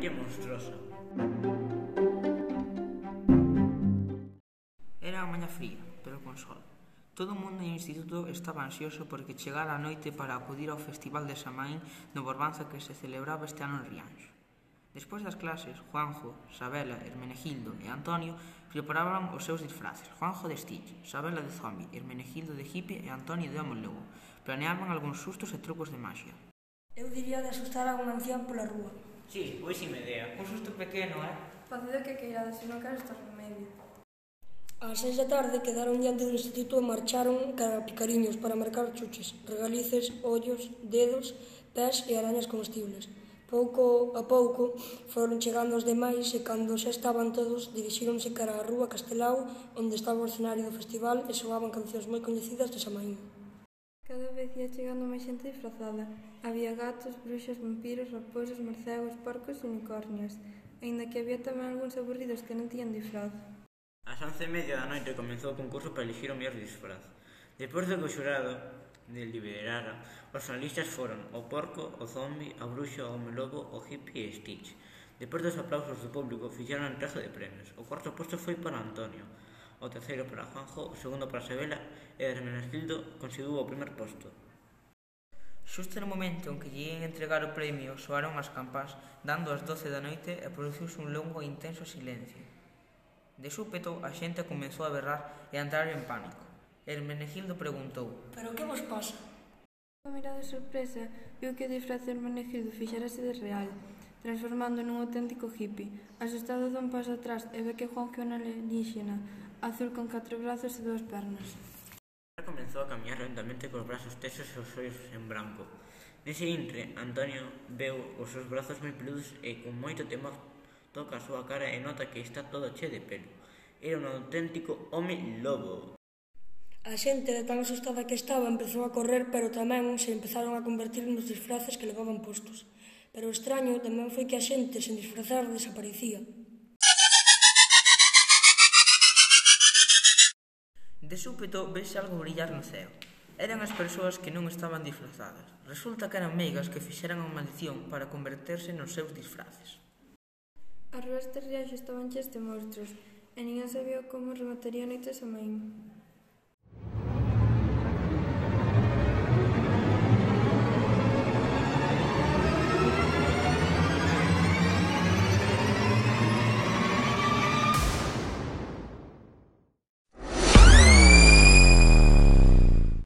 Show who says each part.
Speaker 1: que monstruosa. Era a maña fría, pero con sol. Todo o mundo no instituto estaba ansioso porque chegara a noite para acudir ao Festival de Samaín no Borbanza que se celebraba este ano en Rianxo. Despois das clases, Juanjo, Sabela, Hermenegildo e Antonio preparaban os seus disfraces. Juanjo de Stitch, Sabela de Zombie, Hermenegildo de Hippie e Antonio de Homo Lobo. Planeaban algúns sustos e trucos de magia.
Speaker 2: Eu diría de asustar a un ancián pola rúa.
Speaker 1: Sí, pois si me dea. Un susto pequeno, eh?
Speaker 3: Facedo que queirades, se non quero estar no medio.
Speaker 2: Ás seis da tarde quedaron diante do instituto e marcharon cara picariños para marcar chuches, regalices, ollos, dedos, pés e arañas comestibles. Pouco a pouco foron chegando os demais e cando xa estaban todos dirixíronse cara á rúa Castelao onde estaba o escenario do festival e soaban cancións moi coñecidas de Samaín.
Speaker 3: Cada vez ia chegando máis xente disfrazada. Había gatos, bruxas, vampiros, raposos, marcegos, porcos e unicornios. Aínda que había tamén algúns aburridos que non tiñan disfraz.
Speaker 1: Ás once e media da noite comenzou o concurso para elegir o mellor disfraz. Depois do que o xurado deliberara, os analistas foron o porco, o zombi, a bruxa, o home lobo, o hippie e Stitch. Depois dos aplausos do público, fixeron a entrega de premios. O cuarto posto foi para Antonio, o terceiro para Juanjo, o segundo para Sabela e Hermenegildo conseguiu o primer posto. Xusto no momento en que lle ian entregar o premio soaron as campás, dando as doce da noite e produciuse un longo e intenso silencio. De súpeto, a xente comenzou a berrar e a entrar en pánico. Hermenegildo preguntou
Speaker 2: Pero que vos pasa?
Speaker 3: Unha mirada de sorpresa viu que o disfraz de Hermenegildo fixarase de real, transformando nun auténtico hippie. Asustado dá un paso atrás e ve que Juanjo é un alienígena, azul con catro brazos e dúas pernas.
Speaker 1: Ela comenzou a camiñar lentamente cos brazos tesos e os ollos en branco. Nese intre, Antonio veu os seus brazos moi peludos e con moito temor toca a súa cara e nota que está todo che de pelo. Era un auténtico home lobo.
Speaker 2: A xente de tan asustada que estaba empezou a correr, pero tamén se empezaron a convertir nos disfraces que levaban postos. Pero o extraño tamén foi que a xente sen disfrazar desaparecía.
Speaker 1: De súpeto vese algo brillar no ceo. Eran as persoas que non estaban disfrazadas. Resulta que eran meigas que fixeran a maldición para converterse nos seus disfraces.
Speaker 3: As ruas de Riaxo estaban chés de monstruos e ninguén sabía como remataría noite a maín.